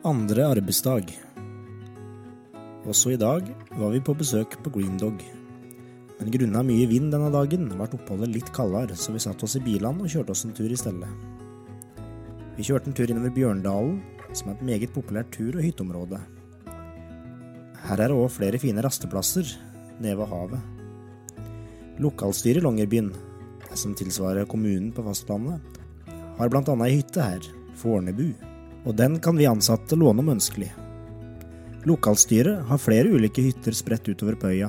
Andre arbeidsdag. Også i dag var vi på besøk på Green Dog. Men grunna mye vind denne dagen ble oppholdet litt kaldere, så vi satte oss i bilene og kjørte oss en tur i stedet. Vi kjørte en tur innover Bjørndalen, som er et meget populært tur- og hytteområde. Her er det òg flere fine rasteplasser nede ved havet. Lokalstyret i Longyearbyen, det som tilsvarer kommunen på fastlandet, har annet ei hytte her, Fornebu, og den kan vi ansatte låne om ønskelig. Lokalstyret har flere ulike hytter spredt utover på øya.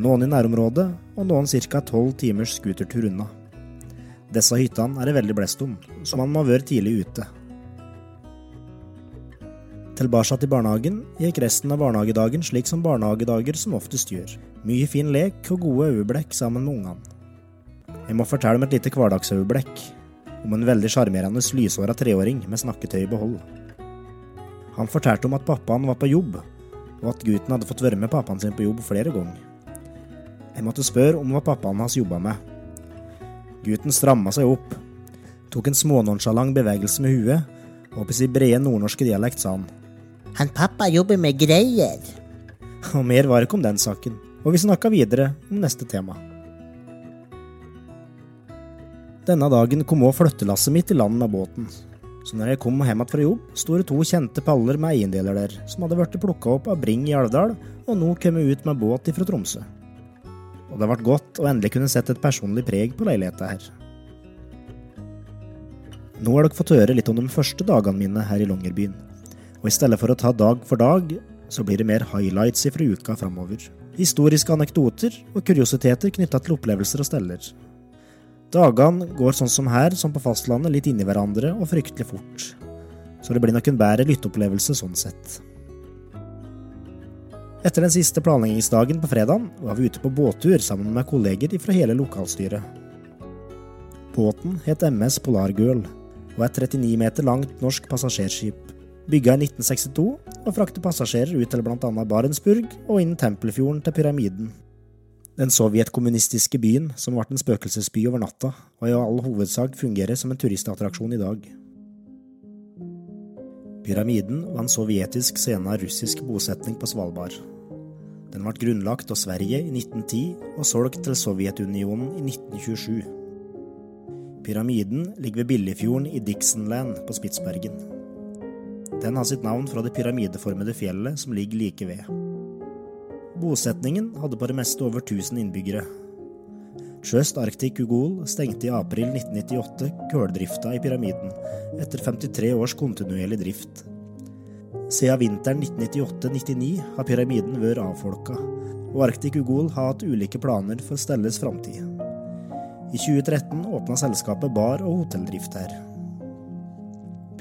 Noen i nærområdet, og noen ca. tolv timers scootertur unna. Disse hyttene er det veldig blest om, så man må være tidlig ute. Tilbake til barnehagen gikk resten av barnehagedagen slik som barnehagedager som oftest gjør. Mye fin lek og gode øyeblikk sammen med ungene. Jeg må fortelle om et lite hverdagsøyeblikk. Om en veldig sjarmerende lyshåra treåring med snakketøy i behold. Han fortalte om at pappaen var på jobb, og at gutten hadde fått være med pappaen sin på jobb flere ganger. Jeg måtte spørre om hva pappaen hans jobba med. Gutten stramma seg opp, tok en smånonsjalant bevegelse med huet, og på sin brede nordnorske dialekt sa han. Han pappa jobber med greier. Og mer var ikke om den saken, og vi snakka videre om neste tema. Denne dagen kom òg flyttelasset mitt i land med båten. Så når jeg kom hjem fra jobb, sto det to kjente paller med eiendeler der, som hadde blitt plukka opp av Bring i Alvdal, og nå kommet ut med båt ifra Tromsø. Og det ble godt å endelig kunne sette et personlig preg på leiligheta her. Nå har dere fått høre litt om de første dagene mine her i Longyearbyen. Og i stedet for å ta dag for dag, så blir det mer highlights ifra uka framover. Historiske anekdoter og kuriositeter knytta til opplevelser og steller. Dagene går sånn som her, som på fastlandet, litt inni hverandre og fryktelig fort. Så det blir nok en bedre lytteopplevelse sånn sett. Etter den siste planleggingsdagen på fredagen var vi ute på båttur sammen med kolleger fra hele lokalstyret. Båten het MS Polargirl og er et 39 meter langt norsk passasjerskip. Bygga i 1962 og frakter passasjerer ut til bl.a. Barentsburg og innen Tempelfjorden til Pyramiden. Den sovjetkommunistiske byen som ble en spøkelsesby over natta, og i all hovedsak fungerer som en turistattraksjon i dag. Pyramiden var en sovjetisk senere russisk bosetning på Svalbard. Den ble grunnlagt av Sverige i 1910 og solgt til Sovjetunionen i 1927. Pyramiden ligger ved Billefjorden i Dixonland på Spitsbergen. Den har sitt navn fra det pyramideformede fjellet som ligger like ved. Bosetningen hadde på det meste over 1000 innbyggere. Trust Arctic Ugol stengte i april 1998 køldrifta i pyramiden, etter 53 års kontinuerlig drift. Siden vinteren 1998-99 har pyramiden vært avfolka, og Arctic Ugol har hatt ulike planer for stellets framtid. I 2013 åpna selskapet bar- og hotelldrift her.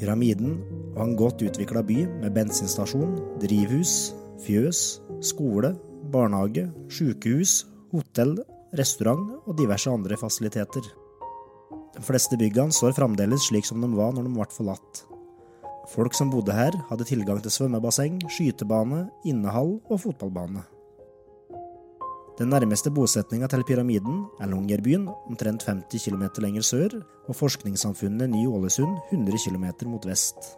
Pyramiden var en godt utvikla by med bensinstasjon, drivhus, fjøs, skole, barnehage, sykehus, hotell, restaurant og diverse andre fasiliteter. De fleste byggene står fremdeles slik som de var når de ble forlatt. Folk som bodde her, hadde tilgang til svømmebasseng, skytebane, innehall og fotballbane. Den nærmeste bosetninga til pyramiden er Longyearbyen, omtrent 50 km lenger sør, og forskningssamfunnet Ny-Ålesund 100 km mot vest.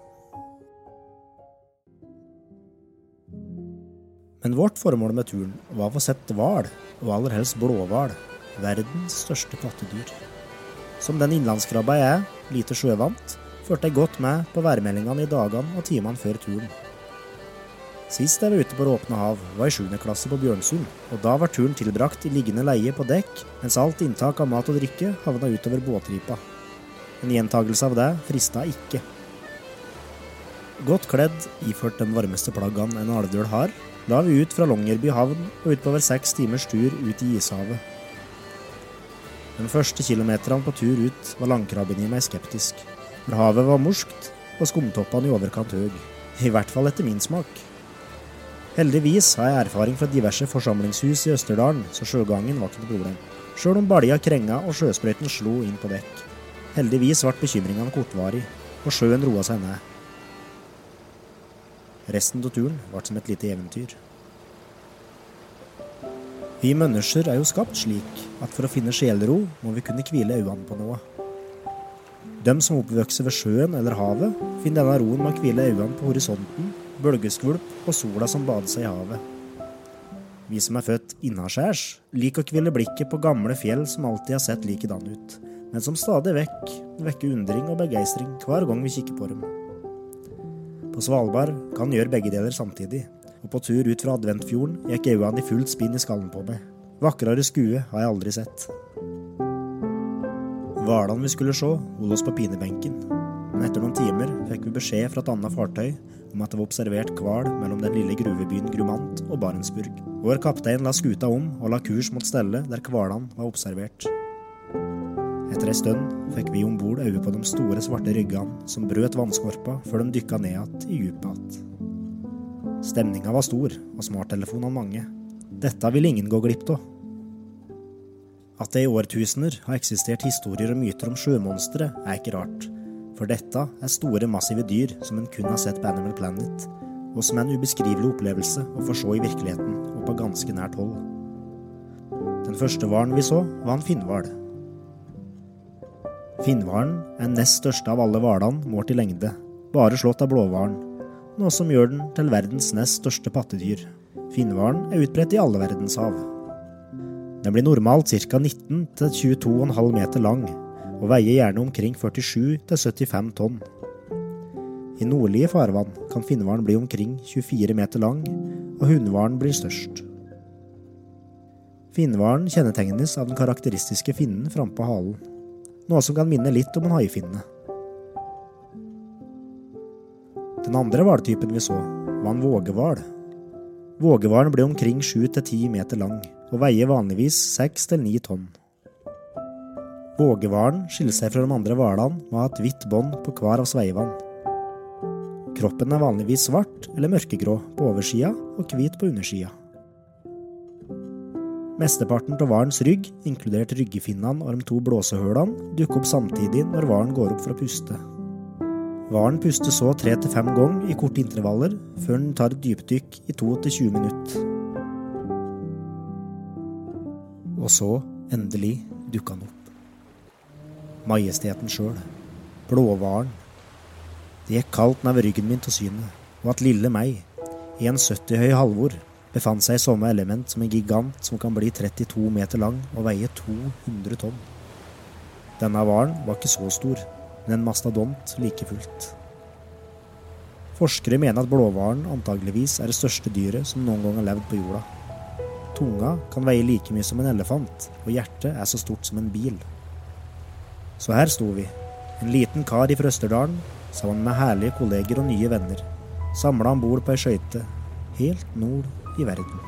Men vårt formål med turen var å få sett hval, og aller helst blåhval, verdens største pattedyr. Som den innlandskrabba jeg er, lite sjøvant, fulgte jeg godt med på værmeldingene i dagene og timene før turen. Sist jeg var ute på det åpne hav, var i 7. klasse på Bjørnsund, og da var turen tilbrakt i liggende leie på dekk, mens alt inntak av mat og drikke havna utover båtripa. En gjentagelse av det frista ikke. Godt kledd, iført de varmeste plaggene en alvdøl har, la vi ut fra Longyearby havn og utover seks timers tur ut i ishavet. Den første kilometerne på tur ut var langkrabben i meg skeptisk, for havet var morskt og skumtoppene i overkant høy. I hvert fall etter min smak. Heldigvis har jeg erfaring fra diverse forsamlingshus i Østerdalen, så sjøgangen var ikke noe problem. Sjøl om balja krenga og sjøsprøyten slo inn på dekk. Heldigvis ble bekymringene kortvarig, og sjøen roa seg ned. Resten av turen ble som et lite eventyr. Vi mennesker er jo skapt slik at for å finne sjelro må vi kunne hvile øynene på noe. De som oppvokser ved sjøen eller havet, finner denne roen med å hvile øynene på horisonten, bølgeskvulp og sola som bader seg i havet. Vi som er født innaskjærs, liker å hvile blikket på gamle fjell som alltid har sett likedan ut, men som stadig vekk vekker undring og begeistring hver gang vi kikker på dem. På Svalbard kan en gjøre begge deler samtidig, og på tur ut fra Adventfjorden gikk øynene i fullt spinn i skallen på meg. Vakrere skue har jeg aldri sett. Hvalene vi skulle se, holdt oss på pinebenken, men etter noen timer fikk vi beskjed fra et annet fartøy om at det var observert hval mellom den lille gruvebyen Grumant og Barentsburg. Vår kaptein la skuta om og la kurs mot stellet der hvalene var observert. Etter ei stund fikk vi om bord øye på de store, svarte ryggene som brøt vannskorpa før de dykka ned igjen i dypet igjen. Stemninga var stor, og smarttelefonene mange. Dette vil ingen gå glipp av. At det i årtusener har eksistert historier og myter om sjømonstre, er ikke rart. For dette er store, massive dyr som en kun har sett på Animal Planet, og som er en ubeskrivelig opplevelse å få se i virkeligheten og på ganske nært hold. Den første hvalen vi så, var en finnhval. Finnhvalen er nest største av alle hvalene målt i lengde, bare slått av blåhvalen, noe som gjør den til verdens nest største pattedyr. Finnhvalen er utbredt i alle verdenshav. Den blir normalt ca. 19 22,5 meter lang, og veier gjerne omkring 47 75 tonn. I nordlige farvann kan finnhvalen bli omkring 24 meter lang, og hunnhvalen blir størst. Finnhvalen kjennetegnes av den karakteristiske finnen frampå halen, noe som kan minne litt om en haifinne. Den andre hvaltypen vi så, var en vågehval. Vågehvalen blir omkring 7-10 meter lang, og veier vanligvis 6-9 tonn. Vågehvalen skiller seg fra de andre hvalene med å ha et hvitt bånd på hver av sveivene. Kroppen er vanligvis svart eller mørkegrå på oversida og hvit på undersida. Mesteparten av hvalens rygg, inkludert ryggefinnene og de to blåsehølene, dukker opp samtidig når hvalen går opp for å puste. Hvalen puster så tre til fem ganger i korte intervaller, før den tar et dypdykk i to til 20 minutter. Og så, endelig, dukka han opp. Majesteten sjøl. Blåhvalen. Det gikk kaldt nedover ryggen min til synet, og at lille meg, 1,70 høy Halvor, befant seg i samme element som en gigant som kan bli 32 meter lang og veie 200 tonn. Denne hvalen var ikke så stor, men en mastodont like fullt. Forskere mener at blåhvalen antageligvis er det største dyret som noen gang har levd på jorda. Tunga kan veie like mye som en elefant, og hjertet er så stort som en bil. Så her sto vi, en liten kar i Østerdalen, sammen med herlige kolleger og nye venner, samla om bord på ei skøyte, helt nord i verden.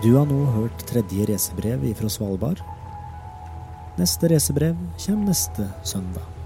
Du har nå hørt tredje racerbrev ifra Svalbard. Neste racerbrev kommer neste søndag.